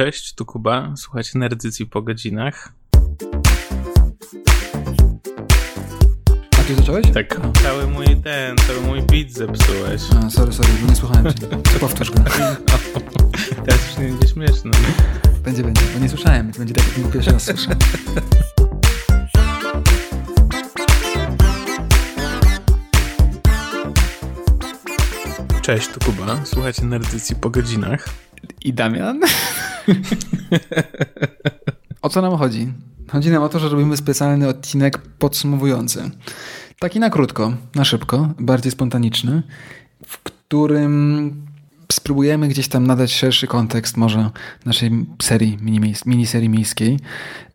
Cześć, tu Kuba. Słuchajcie Nerdycji po godzinach. A ty zacząłeś? Tak, cały mój ten, cały mój beat zepsułeś. A, sorry, sorry, nie słuchałem cię. Powtórz go. Teraz już nie będzie śmieszne. Będzie, będzie, bo nie słyszałem. Będzie tak, jak pierwszy raz słyszę. Cześć, tu Kuba. Słuchajcie Nerdycji po godzinach. I Damian? o co nam chodzi? Chodzi nam o to, że robimy specjalny odcinek podsumowujący. Taki na krótko, na szybko, bardziej spontaniczny, w którym spróbujemy gdzieś tam nadać szerszy kontekst może naszej serii, miniserii miejskiej.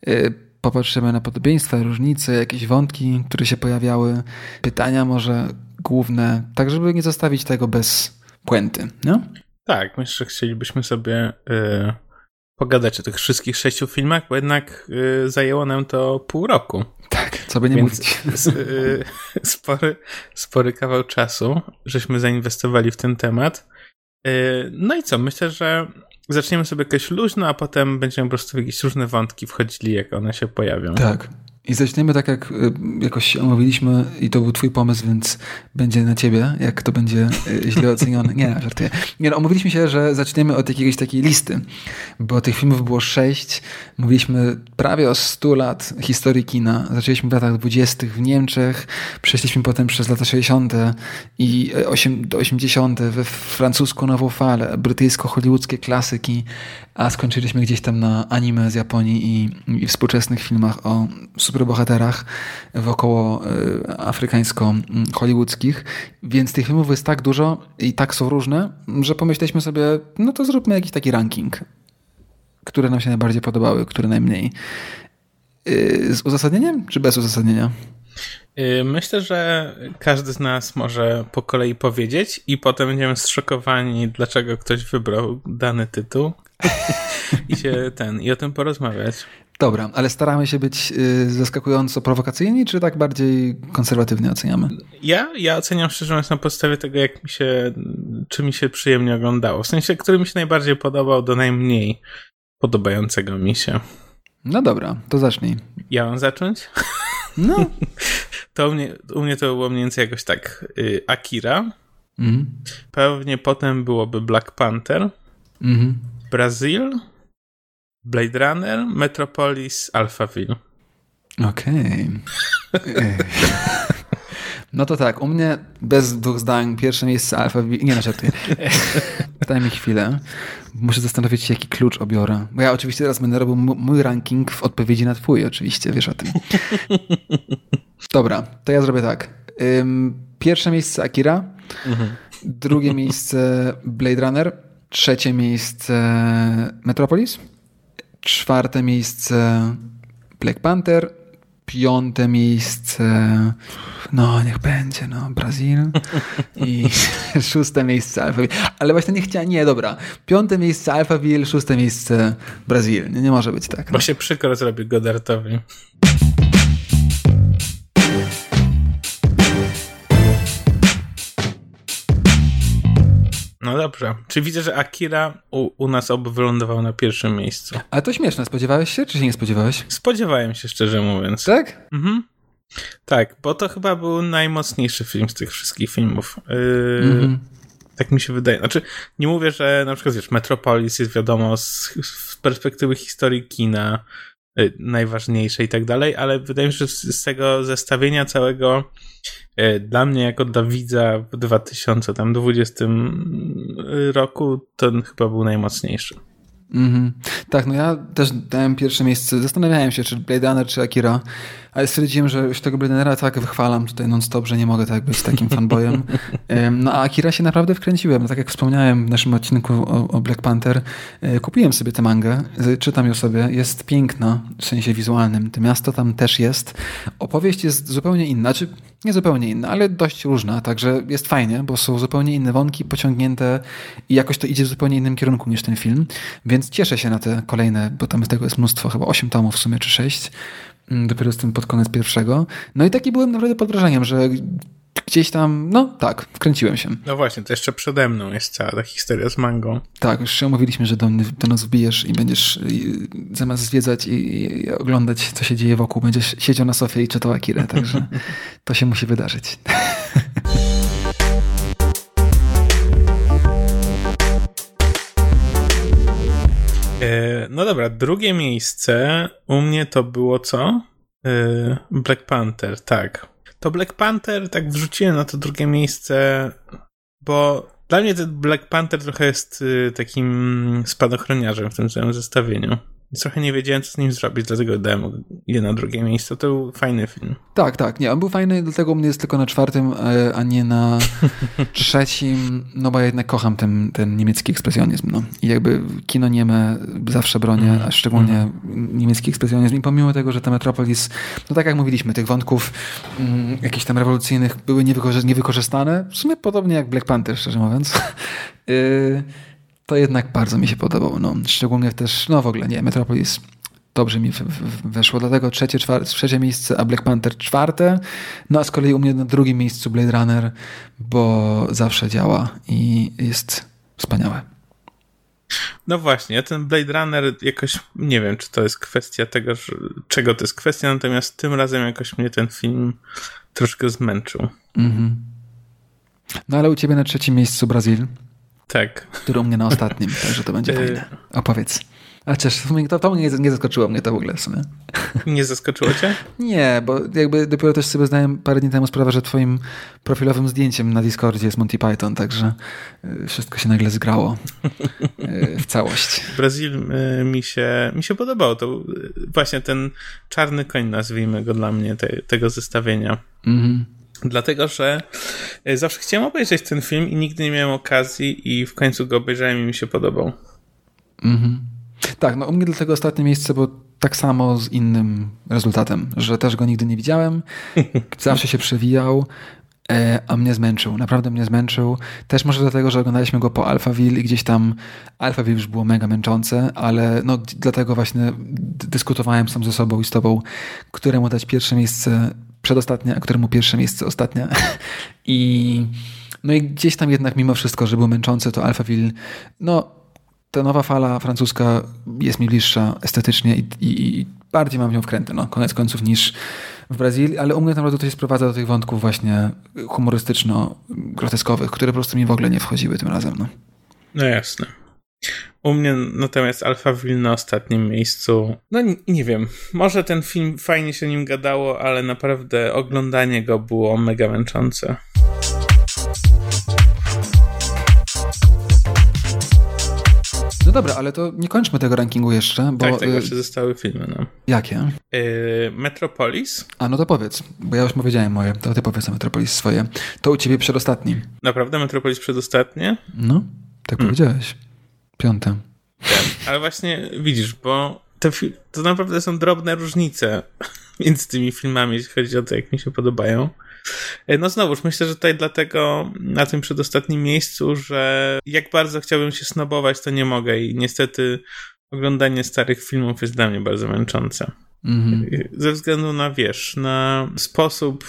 Y, popatrzymy na podobieństwa, różnice, jakieś wątki, które się pojawiały, pytania może główne, tak żeby nie zostawić tego bez puenty, no? Tak, myślę, że chcielibyśmy sobie y, pogadać o tych wszystkich sześciu filmach, bo jednak y, zajęło nam to pół roku. Tak, co by nie Więc mówić. Y, spory, spory kawał czasu, żeśmy zainwestowali w ten temat. Y, no i co, myślę, że zaczniemy sobie jakoś luźno, a potem będziemy po prostu w jakieś różne wątki wchodzili, jak one się pojawią. Tak, i zaczniemy tak, jak y, jakoś omówiliśmy i to był twój pomysł, więc będzie na ciebie, jak to będzie y, źle ocenione. Nie, żartuję. Nie, no, omówiliśmy się, że zaczniemy od jakiejś takiej listy, bo tych filmów było sześć. Mówiliśmy prawie o 100 lat historii kina. Zaczęliśmy w latach dwudziestych w Niemczech, przeszliśmy potem przez lata 60. i 80. we francuską nową falę, brytyjsko-hollywoodzkie klasyki, a skończyliśmy gdzieś tam na anime z Japonii i, i współczesnych filmach o superbohaterach wokoło y, afrykańsko-hollywoodzkich, więc tych filmów jest tak dużo i tak są różne, że pomyśleliśmy sobie, no to zróbmy jakiś taki ranking, które nam się najbardziej podobały, które najmniej. Y, z uzasadnieniem czy bez uzasadnienia? Y, myślę, że każdy z nas może po kolei powiedzieć i potem będziemy zszokowani, dlaczego ktoś wybrał dany tytuł i się ten, i o tym porozmawiać. Dobra, ale staramy się być y, zaskakująco prowokacyjni, czy tak bardziej konserwatywnie oceniamy? Ja, ja oceniam szczerze mówiąc na podstawie tego, jak mi się, czy mi się przyjemnie oglądało. W sensie, który mi się najbardziej podobał do najmniej podobającego mi się. No dobra, to zacznij. Ja mam zacząć? No. to u mnie, u mnie to było mniej więcej jakoś tak. Y, Akira. Mhm. Pewnie potem byłoby Black Panther. Mhm. Brazil. Blade Runner, Metropolis, Alphaville. Okej. Okay. No to tak, u mnie bez dwóch zdań pierwsze miejsce Alphaville. Nie, no żartuję. Daj mi chwilę. Muszę zastanowić się, jaki klucz obiorę. Bo ja oczywiście teraz będę robił mój ranking w odpowiedzi na twój, oczywiście, wiesz o tym. Dobra, to ja zrobię tak. Pierwsze miejsce Akira, mhm. drugie miejsce Blade Runner, trzecie miejsce Metropolis, czwarte miejsce Black Panther, piąte miejsce, no niech będzie, no, Brazil i szóste miejsce Alphaville. Ale właśnie nie chciałem, nie, dobra. Piąte miejsce Alphaville, szóste miejsce Brazil. Nie, nie może być tak. No. Bo się przykro zrobi Godartowi. No dobrze. Czy widzę, że Akira u, u nas obu wylądował na pierwszym miejscu? Ale to śmieszne. Spodziewałeś się, czy się nie spodziewałeś? Spodziewałem się, szczerze mówiąc. Tak? Mhm. Tak, bo to chyba był najmocniejszy film z tych wszystkich filmów. Yy, mhm. Tak mi się wydaje. Znaczy, nie mówię, że na przykład, wiesz, Metropolis jest wiadomo z, z perspektywy historii kina najważniejsze i tak dalej, ale wydaje mi się, że z, tego zestawienia całego E, dla mnie, jako dla widza w 2020 roku, to chyba był najmocniejszy. Mm -hmm. Tak, no ja też dałem pierwsze miejsce. Zastanawiałem się, czy Blade Runner, czy Akira, ale stwierdziłem, że już tego Blade Runnera tak wychwalam tutaj non-stop, że nie mogę tak być takim fanboyem. No a Akira się naprawdę wkręciłem. Tak jak wspomniałem w naszym odcinku o, o Black Panther, e, kupiłem sobie tę mangę, czytam ją sobie. Jest piękna w sensie wizualnym. To miasto tam też jest. Opowieść jest zupełnie inna. Znaczy, nie zupełnie inna, ale dość różna, także jest fajnie, bo są zupełnie inne wątki pociągnięte i jakoś to idzie w zupełnie innym kierunku niż ten film, więc cieszę się na te kolejne, bo tam tego jest mnóstwo, chyba 8 tomów w sumie, czy 6, mm, dopiero jestem pod koniec pierwszego. No i taki byłem naprawdę pod wrażeniem, że gdzieś tam, no tak, wkręciłem się. No właśnie, to jeszcze przede mną jest cała ta historia z mangą. Tak, już się umówiliśmy, że do, do nas wbijesz i będziesz i, zamiast zwiedzać i, i, oglądać, co się dzieje wokół, będziesz siedział na sofie i czytał Akirę, także to się musi wydarzyć. E, no dobra, drugie miejsce u mnie to było co? E, Black Panther, tak. To Black Panther tak wrzuciłem na to drugie miejsce, bo dla mnie ten Black Panther trochę jest y, takim spadochroniarzem w tym całym zestawieniu trochę nie wiedziałem, co z nim zrobić, dlatego dałem je na drugie miejsce. To był fajny film. Tak, tak. Nie, on był fajny, dlatego u mnie jest tylko na czwartym, e, a nie na trzecim, no bo ja jednak kocham ten, ten niemiecki ekspresjonizm. No. I jakby kino nieme zawsze bronię, mm. a szczególnie mm. niemiecki ekspresjonizm. I pomimo tego, że ta Metropolis, no tak jak mówiliśmy, tych wątków mm, jakichś tam rewolucyjnych były niewykorzystane, w sumie podobnie jak Black Panther, szczerze mówiąc. y to jednak bardzo mi się podobało. No, szczególnie też, no w ogóle nie, Metropolis dobrze mi weszło. Dlatego trzecie, czwarte, trzecie miejsce, a Black Panther czwarte. No a z kolei u mnie na drugim miejscu Blade Runner, bo zawsze działa i jest wspaniałe. No właśnie, ten Blade Runner jakoś, nie wiem, czy to jest kwestia tego, że, czego to jest kwestia, natomiast tym razem jakoś mnie ten film troszkę zmęczył. Mhm. No ale u ciebie na trzecim miejscu Brazil. Tak. Który u mnie na ostatnim, także to będzie e, fajne. Opowiedz. A chociaż to, to mnie nie zaskoczyło mnie to w ogóle w sumie. Nie zaskoczyło cię? nie, bo jakby dopiero też sobie zdałem parę dni temu sprawę, że twoim profilowym zdjęciem na Discordzie jest Monty Python, także e, wszystko się nagle zgrało e, w całość. Brazil mi się, mi się podobał. To właśnie ten czarny koń, nazwijmy go dla mnie, te, tego zestawienia. Mhm. Dlatego, że e, zawsze chciałem obejrzeć ten film i nigdy nie miałem okazji i w końcu go obejrzałem i mi się podobał. Mhm. Tak, no u mnie dlatego ostatnie miejsce, bo tak samo z innym rezultatem, że też go nigdy nie widziałem, zawsze się przewijał, e, a mnie zmęczył, naprawdę mnie zmęczył. Też może dlatego, że oglądaliśmy go po Alphaville i gdzieś tam Alphaville już było mega męczące, ale no dlatego właśnie dyskutowałem sam ze sobą i z tobą, któremu dać pierwsze miejsce przedostatnia, któremu pierwsze miejsce ostatnia. I no i gdzieś tam jednak mimo wszystko, że był męczący, to Alphaville, no ta nowa fala francuska jest mi bliższa estetycznie i, i, i bardziej mam w nią wkręty, no, koniec końców, niż w Brazylii, ale u mnie naprawdę to się sprowadza do tych wątków właśnie humorystyczno-groteskowych, które po prostu mi w ogóle nie wchodziły tym razem. No, no jasne. U mnie natomiast Alphaville na ostatnim miejscu. No nie, nie, wiem, może ten film fajnie się nim gadało, ale naprawdę oglądanie go było mega męczące. No dobra, ale to nie kończmy tego rankingu jeszcze, bo... Tak, tak, jeszcze zostały filmy, no. Jakie? Yy, Metropolis. A, no to powiedz, bo ja już powiedziałem moje, to ty powiedz o Metropolis swoje. To u ciebie przedostatni. Naprawdę Metropolis przedostatnie? No, tak hmm. powiedziałeś. Piąte. Tak, ale właśnie widzisz, bo te to naprawdę są drobne różnice między tymi filmami, jeśli chodzi o to, jak mi się podobają. E, no znowuż, myślę, że tutaj dlatego na tym przedostatnim miejscu, że jak bardzo chciałbym się snobować, to nie mogę i niestety oglądanie starych filmów jest dla mnie bardzo męczące. Mm -hmm. Ze względu na, wiesz, na sposób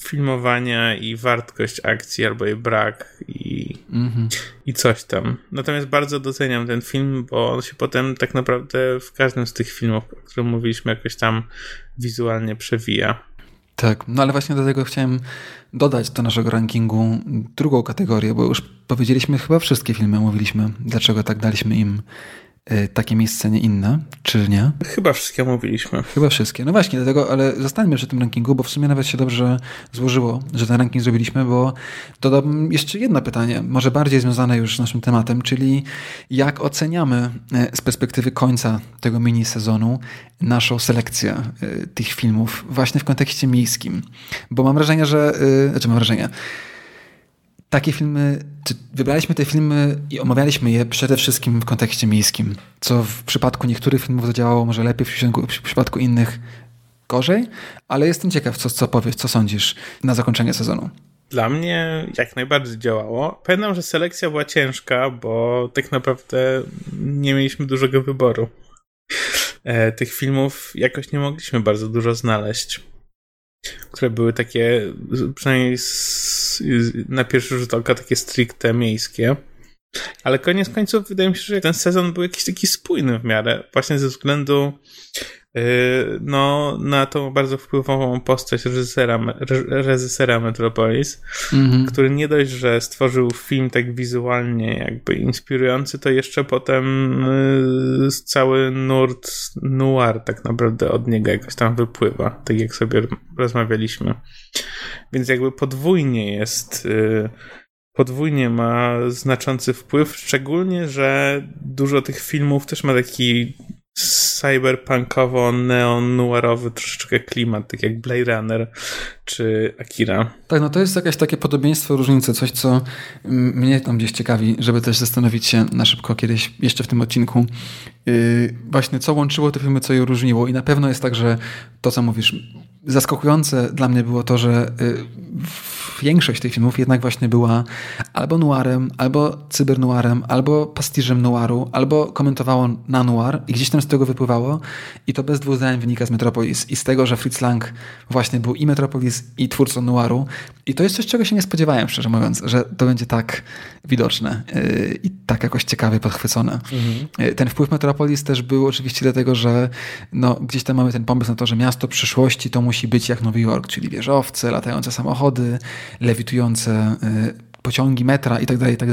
filmowania i wartość akcji albo jej brak i, mm-hmm. i coś tam. Natomiast bardzo doceniam ten film, bo on się potem tak naprawdę w każdym z tych filmów, o których mówiliśmy, jakoś tam wizualnie przewija. Tak, no ale właśnie do tego chciałem dodać do naszego rankingu drugą kategorię, bo już powiedzieliśmy chyba wszystkie filmy, mówiliśmy, dlaczego tak daliśmy im takie miejsce, nie inne, czy nie? Chyba wszystkie mówiliśmy. Chyba wszystkie. No właśnie, dlatego, ale zostańmy przy tym rankingu, bo w sumie nawet się dobrze złożyło, że ten ranking zrobiliśmy, bo dodam jeszcze jedno pytanie, może bardziej związane już z naszym tematem, czyli jak oceniamy y, z perspektywy końca tego mini sezonu naszą selekcję y, tych filmów właśnie w kontekście miejskim. Bo mam wrażenie, że, znaczy mam wrażenie, takie filmy, wybraliśmy te filmy i omawialiśmy je przede wszystkim w kontekście miejskim, co w przypadku niektórych filmów zadziałało może lepiej, w, przypadku innych gorzej, ale jestem ciekaw, co, co powiesz, co sądzisz na zakończenie sezonu. Dla mnie jak najbardziej działało. Pamiętam, że selekcja była ciężka, bo tak naprawdę nie mieliśmy dużego wyboru. E, tych filmów jakoś nie mogliśmy bardzo dużo znaleźć. Które były takie, przynajmniej z, na pierwszy rzut oka, takie stricte miejskie. Ale koniec końców wydaje mi się, że ten sezon był jakiś taki spójny w miarę, właśnie ze względu no, na tą bardzo wpływową postać reżysera, reżysera Metropolis, mm-hmm. który nie dość, że stworzył film tak wizualnie jakby inspirujący, to jeszcze potem yy, cały nurt noir tak naprawdę od niego jakoś tam wypływa, tak jak sobie rozmawialiśmy. Więc jakby podwójnie jest yy, podwójnie ma znaczący wpływ, szczególnie, że dużo tych filmów też ma taki cyberpunkowo-neon-noirowy troszeczkę klimat, tak jak Blade Runner czy Akira. Tak, no to jest jakieś takie podobieństwo, różnice, coś co mnie tam gdzieś ciekawi, żeby też zastanowić się na szybko kiedyś jeszcze w tym odcinku yy, właśnie co łączyło te filmy, co je różniło i na pewno jest tak, że to co mówisz, zaskakujące dla mnie było to, że yy, większość tych filmów jednak właśnie była albo noirem, albo cybernoirem, albo pastiżem noiru, albo komentowało na noir i gdzieś tam z tego wypływało i to bez dwóch zdań wynika z Metropolis i z tego, że Fritz Lang właśnie był i Metropolis i twórcą noiru i to jest coś, czego się nie spodziewałem, szczerze mówiąc, że to będzie tak widoczne yy, i tak jakoś ciekawie podchwycone. Mhm. Yy, ten wpływ Metropolis też był oczywiście dlatego, że no, gdzieś tam mamy ten pomysł na to, że miasto przyszłości to musi być jak Nowy Jork, czyli wieżowce, latające samochody, lewitujące y, pociągi metra i tak dalej, i tak.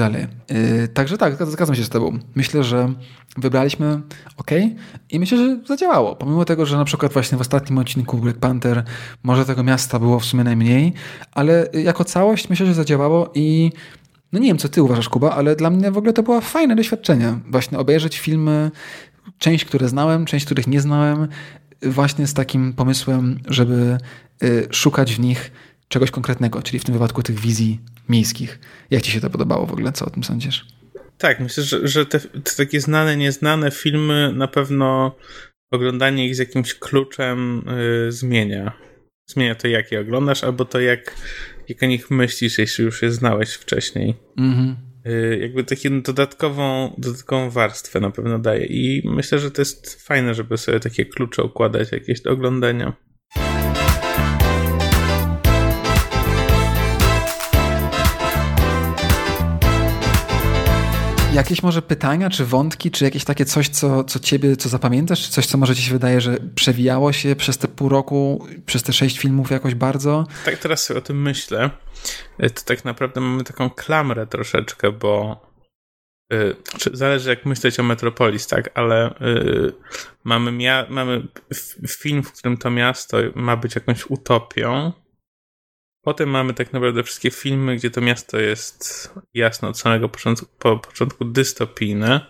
Y, także tak, zgadzam się z tobą. Myślę, że wybraliśmy ok i myślę, że zadziałało. Pomimo tego, że na przykład właśnie w ostatnim odcinku Black Panther może tego miasta było w sumie najmniej, ale jako całość myślę, że zadziałało i no nie wiem, co ty uważasz, Kuba, ale dla mnie w ogóle to było fajne doświadczenie. Właśnie obejrzeć filmy, część, które znałem, część, których nie znałem, właśnie z takim pomysłem, żeby y, szukać w nich czegoś konkretnego, czyli w tym wypadku tych wizji miejskich. Jak ci się to podobało w ogóle? Co o tym sądzisz? Tak, myślę, że, że te, te takie znane, nieznane filmy na pewno oglądanie ich z jakimś kluczem yy, zmienia. Zmienia to, jak je oglądasz, albo to, jak, jak o nich myślisz, jeśli już je znałeś wcześniej. Mhm. Yy, jakby taką dodatkową, dodatkową warstwę na pewno daje. I myślę, że to jest fajne, żeby sobie takie klucze układać jakieś do oglądania. Jakieś może pytania, czy wątki, czy jakieś takie coś, co, co ciebie, co zapamiętasz, czy coś, co może ci się wydaje, że przewijało się przez te pół roku, przez te sześć filmów jakoś bardzo? Tak teraz sobie o tym myślę. E, to tak naprawdę mamy taką klamrę troszeczkę, bo yy, zależy jak myśleć o Metropolis, tak, ale yy, mamy, mamy film, w którym to miasto ma być jakąś utopią, Potem mamy tak naprawdę wszystkie filmy, gdzie to miasto jest jasno od samego początku, po początku dystopijne.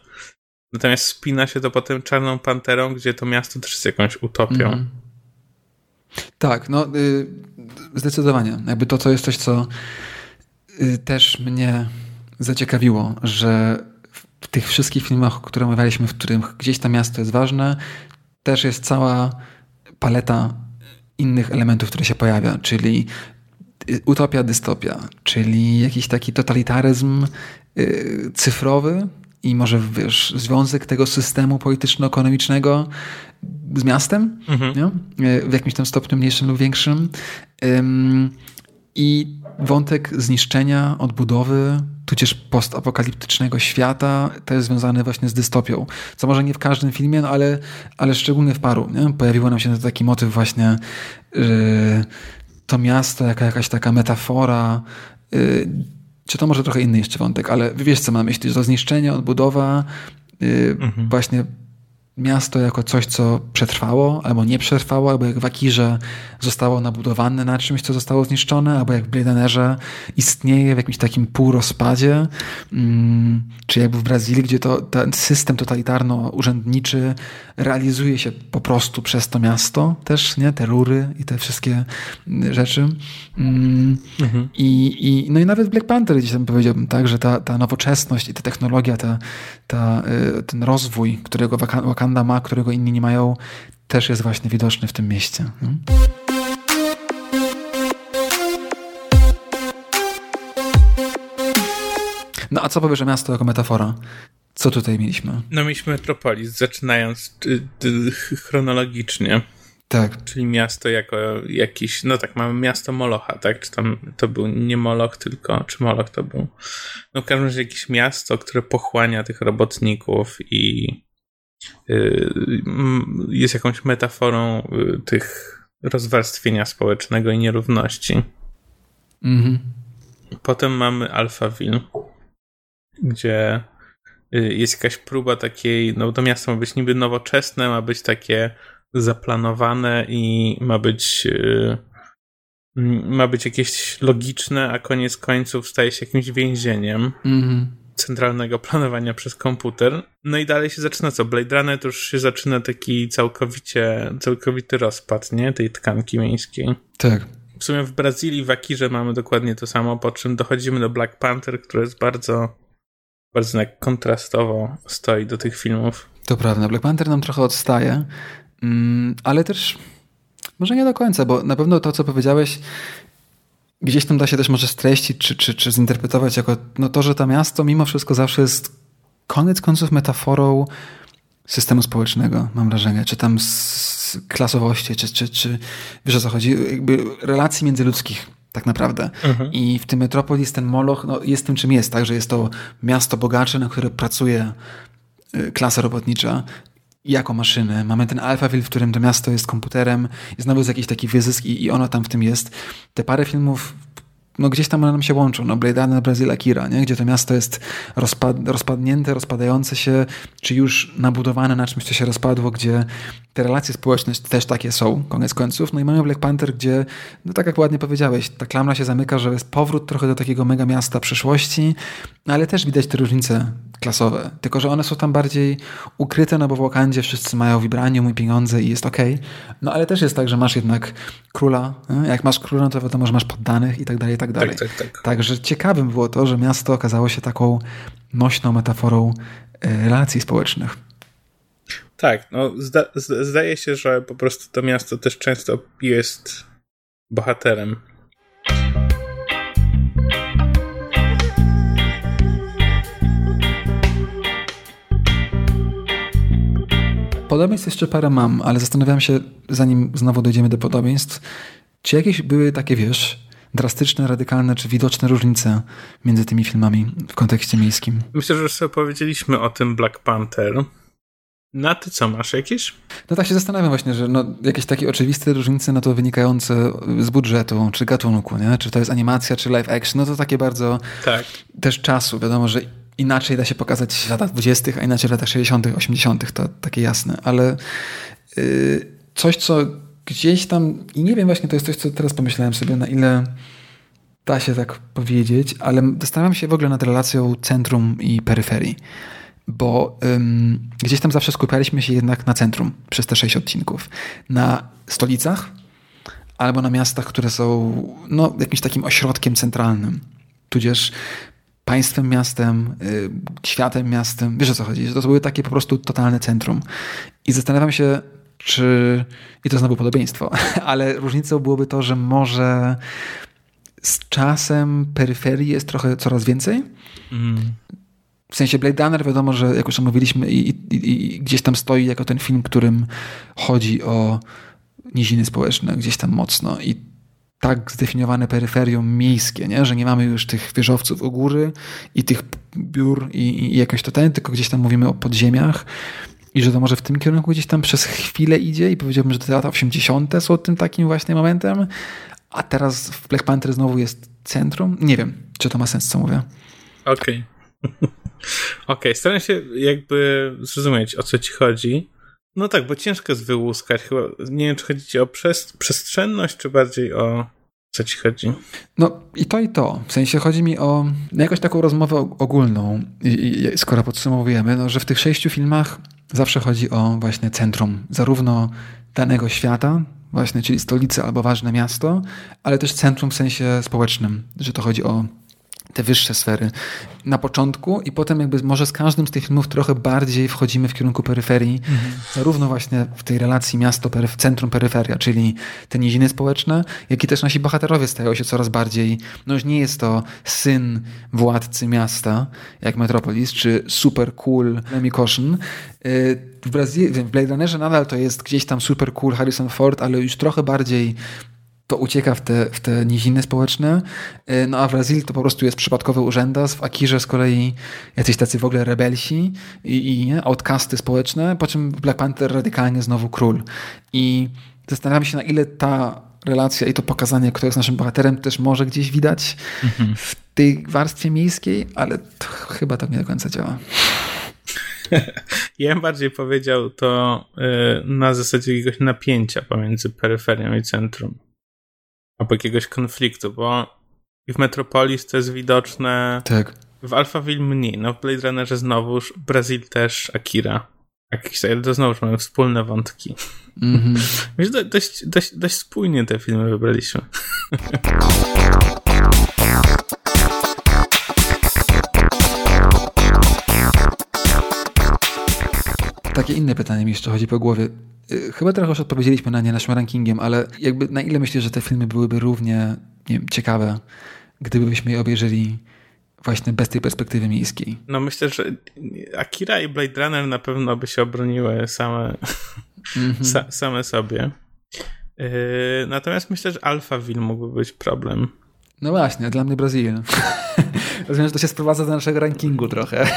Natomiast spina się to potem Czarną Panterą, gdzie to miasto też jest jakąś utopią. Mm. Tak, no y, zdecydowanie. Jakby to, to jest coś, co y, też mnie zaciekawiło, że w tych wszystkich filmach, które omawialiśmy, w których gdzieś to miasto jest ważne, też jest cała paleta innych elementów, które się pojawia, czyli utopia, dystopia, czyli jakiś taki totalitaryzm y, cyfrowy i może wiesz, związek tego systemu polityczno-ekonomicznego z miastem mhm. Y, w jakimś tam stopniu mniejszym lub większym. I wątek zniszczenia, odbudowy, tudzież postapokaliptycznego świata, to jest związane właśnie z dystopią. Co może nie w każdym filmie, no ale, ale szczególnie w paru. Nie? Pojawiło nam się taki motyw właśnie to miasto jako jakaś taka metafora, yy, czy to może trochę inny jeszcze wątek, ale wiesz co mam myśli, że to zniszczenie, odbudowa, yy, mhm. właśnie miasto jako coś, co przetrwało, albo nie przetrwało, albo jak w Akirze zostało nabudowane na czymś, co zostało zniszczone, albo jak w Blade istnieje w jakimś takim półrozpadzie, mm, czy jak w Brazylii, gdzie to, ten system totalitarno-urzędniczy realizuje się po prostu przez to miasto też, nie? Te rury i te wszystkie rzeczy. Mm, mhm. I, i, no i nawet Black Panther gdzieś tam powiedziałbym, tak, że ta, ta nowoczesność i ta technologia, ta, ta, y, ten rozwój, którego Wakanda ma, którego inni nie mają, też jest właśnie widoczny w tym mieście. Hmm? No a co powiesz o miasto jako metafora? Co tutaj mieliśmy? No mieliśmy Metropolis, zaczynając y, y, chronologicznie. Tak. Czyli miasto jako jakiś, no tak, mamy miasto Molocha, tak? Czy tam to był nie Moloch tylko, czy Moloch to był? No w każdym razie jakieś miasto, które pochłania tych robotników i jest jakąś metaforą yy, tych rozwarstwienia społecznego i nierówności. Mhm. Potem mamy Alphaville, gdzie y, jest jakaś próba takiej, no to miasto ma być niby nowoczesne, ma być takie zaplanowane i ma być y, ma być jakieś logiczne, a koniec końców staje się jakimś więzieniem mm-hmm. Centralnego planowania przez komputer. No i dalej się zaczyna co? Blade Runner to już się zaczyna taki całkowicie, całkowity rozpad, nie? Tej tkanki miejskiej. Tak. W sumie w Brazylii, w Akirze mamy dokładnie to samo, po czym dochodzimy do Black Panther, który jest bardzo, bardzo jak kontrastowo stoi do tych filmów. To prawda, Black Panther nam trochę odstaje, mm, ale też może nie do końca, bo na pewno to, co powiedziałeś, gdzieś tam da się też może streścić, czy, czy, czy zinterpretować jako no to, że to miasto mimo wszystko zawsze jest koniec końców metaforą systemu społecznego, mam wrażenie, czy tam z klasowości, czy, czy, czy wiesz o co chodzi, jakby relacji międzyludzkich tak naprawdę. Mhm. I w tym Metropolis ten Moloch no, jest tym, czym jest, tak, że jest to miasto bogacze, na które pracuje y, klasa robotnicza jako maszyny. Mamy ten Alphaville, w którym to miasto jest komputerem i znowu jest jakiś taki wyzysk i, i ono tam w tym jest. Te parę filmów no gdzieś tam one nam się łączą, no Blade Runner, Brazil, Akira, nie? gdzie to miasto jest rozpad rozpadnięte, rozpadające się, czy już nabudowane na czymś, co się rozpadło, gdzie te relacje społeczne też takie są, koniec końców. No i mamy Black Panther, gdzie, no tak jak ładnie powiedziałeś, ta klamra się zamyka, że jest powrót trochę do takiego mega miasta przyszłości, ale też widać te różnice klasowe, tylko że one są tam bardziej ukryte, no bo w Wakandzie wszyscy mają vibranium i pieniądze i jest ok. No ale też jest tak, że masz jednak króla, jak masz króla, to wiadomo, że masz poddanych i tak dalej, i tak dalej. Tak, tak, tak. Także ciekawym było to, że miasto okazało się taką nośną metaforą e, relacji społecznych. Tak, no zda, zdaje się, że po prostu to miasto też często jest bohaterem. Podobieństw jeszcze parę mam, ale zastanawiam się, zanim znowu dojdziemy do podobieństw, czy jakieś były takie, wiesz, drastyczne, radykalne czy widoczne różnice między tymi filmami w kontekście miejskim? Myślę, że już sobie powiedzieliśmy o tym Black Panther. Na ty co masz jakieś? No tak się zastanawiam właśnie, że no, jakieś takie oczywiste różnice, no to wynikające z budżetu, czy gatunku, nie? Czy to jest animacja, czy live action, no to takie bardzo tak. też czasu. Wiadomo, że inaczej da się pokazać w latach 20., a inaczej w latach 60., 80., to takie jasne, ale yy, coś, co gdzieś tam, i nie wiem właśnie, to jest coś, co teraz pomyślałem sobie, na ile da się tak powiedzieć, ale zastanawiam się w ogóle nad relacją centrum i peryferii, bo ym, gdzieś tam zawsze skupialiśmy się jednak na centrum przez te sześć odcinków. Na stolicach albo na miastach, które są no, jakimś takim ośrodkiem centralnym. Tudzież państwem miastem, y, światem miastem. Wiesz o co chodzi? To były takie po prostu totalne centrum. I zastanawiam się, czy. I to znowu podobieństwo, ale różnicą byłoby to, że może z czasem peryferii jest trochę coraz więcej. Mm. W sensie Blade Runner wiadomo, że jak już omówiliśmy i, i, i, gdzieś tam stoi jako ten film, którym chodzi o niziny społeczne gdzieś tam mocno i tak zdefiniowane peryferium miejskie, nie? że nie mamy już tych wieżowców u góry i tych biur i, i jakoś to ten, tylko gdzieś tam mówimy o podziemiach i że to może w tym kierunku gdzieś tam przez chwilę idzie i powiedziałbym, że te lata 80. są tym takim właśnie momentem, a teraz w Black Panther znowu jest centrum. Nie wiem, czy to ma sens, co mówię. Okej. Okay. Okej, okay, staram się jakby zrozumieć, o co ci chodzi. No tak, bo ciężko jest wyłuskać. Chyba, nie wiem, czy chodzi ci o przest przestrzenność, czy bardziej o co ci chodzi? No i to i to. W sensie chodzi mi o no, jakąś taką rozmowę ogólną, skoro podsumowujemy, no, że w tych sześciu filmach zawsze chodzi o właśnie centrum zarówno danego świata, właśnie, czyli stolicy albo ważne miasto, ale też centrum w sensie społecznym, że to chodzi o te wyższe sfery na początku i potem jakby może z każdym z tych filmów trochę bardziej wchodzimy w kierunku peryferii, mhm. zarówno właśnie w tej relacji miasto, centrum, peryferia, czyli te niziny społeczne, jak i też nasi bohaterowie stają się coraz bardziej, no już nie jest to syn władcy miasta, jak Metropolis, czy super cool Lemmy Caution. Y, w, Brazylii, w Blade Runnerze nadal to jest gdzieś tam super cool Harrison Ford, ale już trochę bardziej to ucieka w te, w te niziny społeczne. Y, no a w Brazylii to po prostu jest przypadkowy urzędas, w Akirze z kolei jacyś tacy w ogóle rebelsi i, i outcasty społeczne, po czym Black Panther radykalnie znowu król. I zastanawiam się na ile ta relacja i to pokazanie, kto jest naszym bohaterem, też może gdzieś widać mhm. w tej warstwie miejskiej, ale to chyba tak nie do końca działa. Ja bym bardziej powiedział to y, na zasadzie jakiegoś napięcia pomiędzy peryferią i centrum albo jakiegoś konfliktu, bo w Metropolis to jest widoczne. Tak. W Alphaville mniej. No w Blade Runnerze znowuż, Brazil też, Akira. Jakiś, ale to znowuż mamy wspólne wątki. Mm -hmm. dość, dość, dość spójnie te filmy wybraliśmy. Takie inne pytanie mi jeszcze chodzi po głowie. Y, chyba trochę już odpowiedzieliśmy na nie naszym rankingiem, ale jakby na ile myślisz, że te filmy byłyby równie nie wiem, ciekawe, gdybyśmy je obejrzeli właśnie bez tej perspektywy miejskiej? No myślę, że Akira i Blade Runner na pewno by się obroniły same, mm -hmm. sa, same sobie. Yy, natomiast myślę, że Alphaville mógłby być problem. No właśnie, dla mnie Brazylia. Rozumiem, że to się sprowadza do naszego rankingu trochę.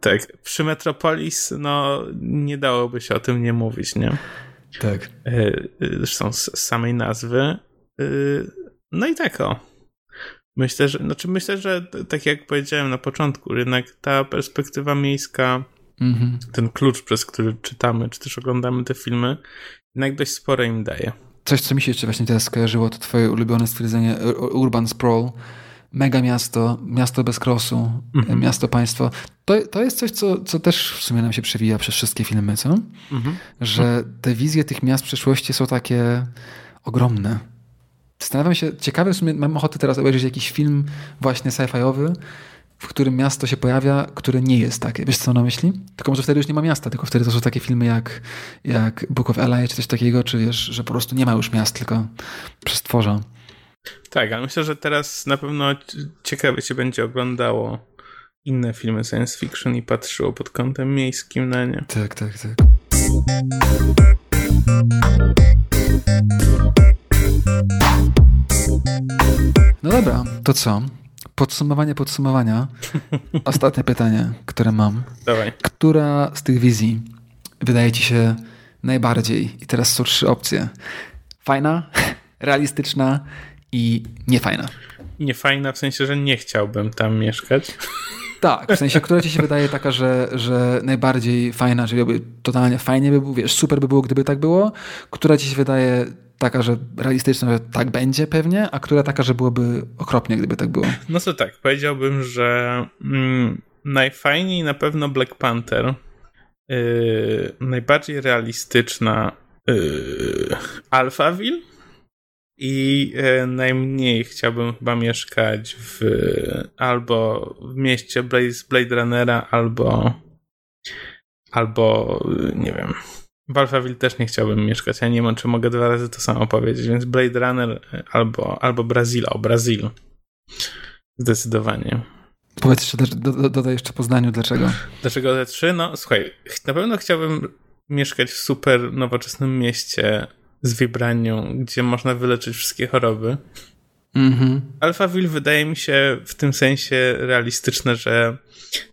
Tak, przy Metropolis no nie dałoby się o tym nie mówić, nie? Tak. E, e, zresztą z samej nazwy. E, no i tak o. Myślę, że, znaczy myślę, że tak jak powiedziałem na początku, jednak ta perspektywa miejska, mhm. ten klucz, przez który czytamy, czy też oglądamy te filmy, jednak dość sporo im daje. Coś, co mi się jeszcze właśnie teraz skojarzyło, to twoje ulubione stwierdzenie urban sprawl, mega miasto, miasto bez krosu, mhm. miasto państwo. To, to jest coś, co, co też w sumie nam się przewija przez wszystkie filmy, co? Mhm. Że te wizje tych miast w przyszłości są takie ogromne. Zastanawiam się, ciekawe w sumie, mam ochotę teraz obejrzeć jakiś film właśnie sci-fiowy, w którym miasto się pojawia, które nie jest takie. Wiesz, co na myśli? Tylko może wtedy już nie ma miasta, tylko wtedy to są takie filmy jak, jak Book of Eli czy coś takiego, czy wiesz, że po prostu nie ma już miast, tylko przestworza. Tak, ale myślę, że teraz na pewno ciekawie się będzie oglądało inne filmy science fiction i patrzyło pod kątem miejskim na nie. Tak, tak, tak. No dobra, to co? Podsumowanie podsumowania. Ostatnie pytanie, które mam. Dawaj. Która z tych wizji wydaje ci się najbardziej? I teraz są trzy opcje. Fajna, realistyczna i niefajna. Niefajna w sensie, że nie chciałbym tam mieszkać. Tak, w sensie, która ci się wydaje taka, że, że najbardziej fajna, że by totalnie fajnie by było, wiesz, super by było, gdyby tak było, która ci się wydaje taka, że realistyczna, że tak będzie pewnie, a która taka, że byłoby okropnie, gdyby tak było? No to tak, powiedziałbym, że mm, najfajniej na pewno Black Panther, yy, najbardziej realistyczna yy, Alphaville, i e, najmniej chciałbym chyba mieszkać w albo w mieście Blade, Blade Runnera, albo albo nie wiem. W Alphaville też nie chciałbym mieszkać. Ja nie wiem, czy mogę dwa razy to samo powiedzieć, więc Blade Runner albo, albo Brazil. O, Brazil. Zdecydowanie. Powiedz jeszcze, dodaj jeszcze Poznaniu, dlaczego? Dlaczego te trzy? No słuchaj, na pewno chciałbym mieszkać w super nowoczesnym mieście z wybranią, gdzie można wyleczyć wszystkie choroby. Mhm. Alphaville wydaje mi się w tym sensie realistyczne, że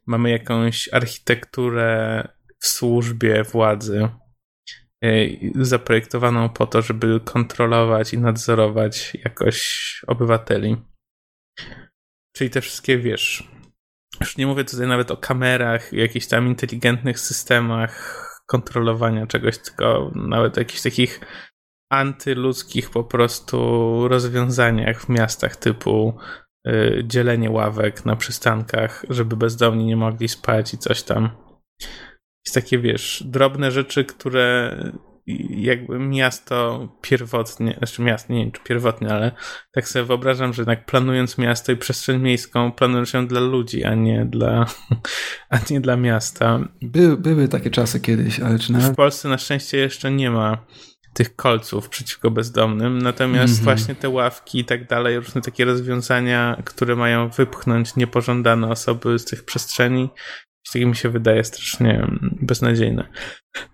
mamy jakąś architekturę w służbie władzy e, zaprojektowaną po to, żeby kontrolować i nadzorować jakoś obywateli. Czyli te wszystkie, wiesz, już nie mówię tutaj nawet o kamerach, jakichś tam inteligentnych systemach kontrolowania czegoś, tylko nawet o jakichś takich antyludzkich po prostu rozwiązaniach w miastach typu y, dzielenie ławek na przystankach, żeby bezdomni nie mogli spać i coś tam. Jest takie, wiesz, drobne rzeczy, które jakby miasto pierwotnie, znaczy miasto, nie wiem czy pierwotnie, ale tak sobie wyobrażam, że jednak planując miasto i przestrzeń miejską, planujesz ją dla ludzi, a nie dla, a nie dla miasta. By, były takie czasy kiedyś, ale czy nawet... W Polsce na szczęście jeszcze nie ma tych kolców przeciwko bezdomnym, natomiast mm -hmm. właśnie te ławki i tak dalej, różne takie rozwiązania, które mają wypchnąć niepożądane osoby z tych przestrzeni, tak mi się wydaje strasznie beznadziejne.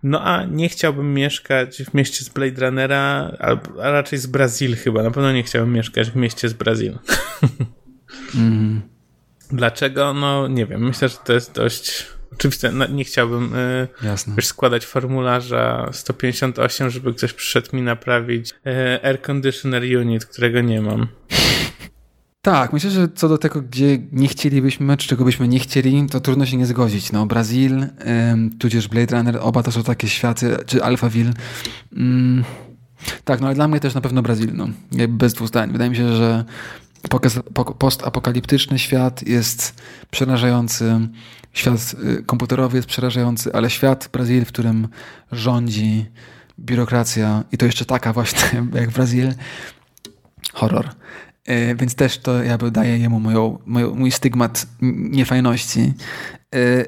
No a nie chciałbym mieszkać w mieście z Blade Runnera, a raczej z Brazil chyba. Na pewno nie chciałbym mieszkać w mieście z Brazil. Mm. Dlaczego? No nie wiem. Myślę, że to jest dość Oczywiście no, nie chciałbym y, składać formularza 158, żeby ktoś przyszedł mi naprawić y, air conditioner unit, którego nie mam. Tak, myślę, że co do tego, gdzie nie chcielibyśmy, czy czego byśmy nie chcieli, to trudno się nie zgodzić. No, Brazil, ym, tudzież Blade Runner, oba to są takie światy, czy Alphaville. Ym, tak, no ale dla mnie też na pewno Brazil, no. Bez dwóch zdań. Wydaje mi się, że postapokaliptyczny świat jest przerażający, świat y, komputerowy jest przerażający, ale świat Brazylii, w którym rządzi biurokracja i to jeszcze taka właśnie jak Brazil, horror. Y, więc też to jakby daje jemu moją, moją, mój stygmat niefajności. Y,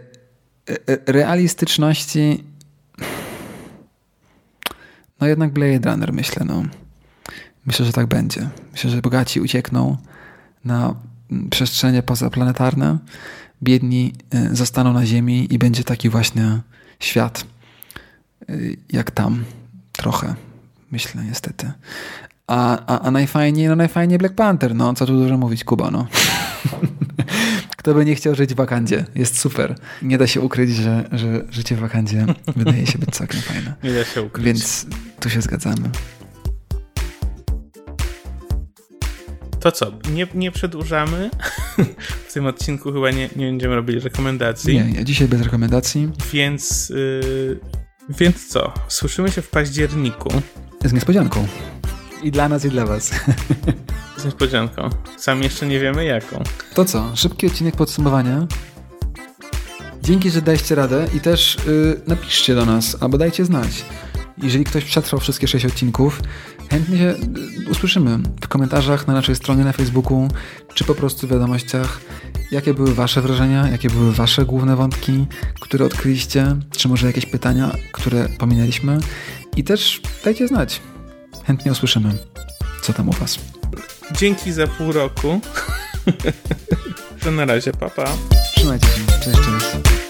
realistyczności no jednak Blade Runner myślę, no. Myślę, że tak będzie. Myślę, że bogaci uciekną na przestrzenie pozaplanetarne, biedni y, zostaną na Ziemi i będzie taki właśnie świat y, jak tam. Trochę, myślę, niestety. A, a, a najfajniej, no najfajniej Black Panther, no co tu dużo mówić, Kuba, no. Kto by nie chciał żyć w Wakandzie? Jest super. Nie da się ukryć, że, że życie w Wakandzie wydaje się być całkiem fajne. Nie da się ukryć. Więc tu się zgadzamy. To co, nie, nie przedłużamy. w tym odcinku chyba nie, nie będziemy robili rekomendacji. Nie, nie, dzisiaj bez rekomendacji. Więc, yy, więc co? Słyszymy się w październiku. Z niespodzianką. I dla nas, i dla was. Z niespodzianką. Sam jeszcze nie wiemy jaką. To co? Szybki odcinek podsumowania. Dzięki, że daliście radę i też yy, napiszcie do nas, albo dajcie znać. Jeżeli ktoś przetrwał wszystkie sześć odcinków, chętnie się y, usłyszymy w komentarzach na naszej stronie na Facebooku, czy po prostu w wiadomościach, jakie były Wasze wrażenia, jakie były Wasze główne wątki, które odkryliście, czy może jakieś pytania, które pominęliśmy. I też dajcie znać. Chętnie usłyszymy, co tam u Was. Dzięki za pół roku. to na razie, papa. Trzymajcie się. Cześć, cześć.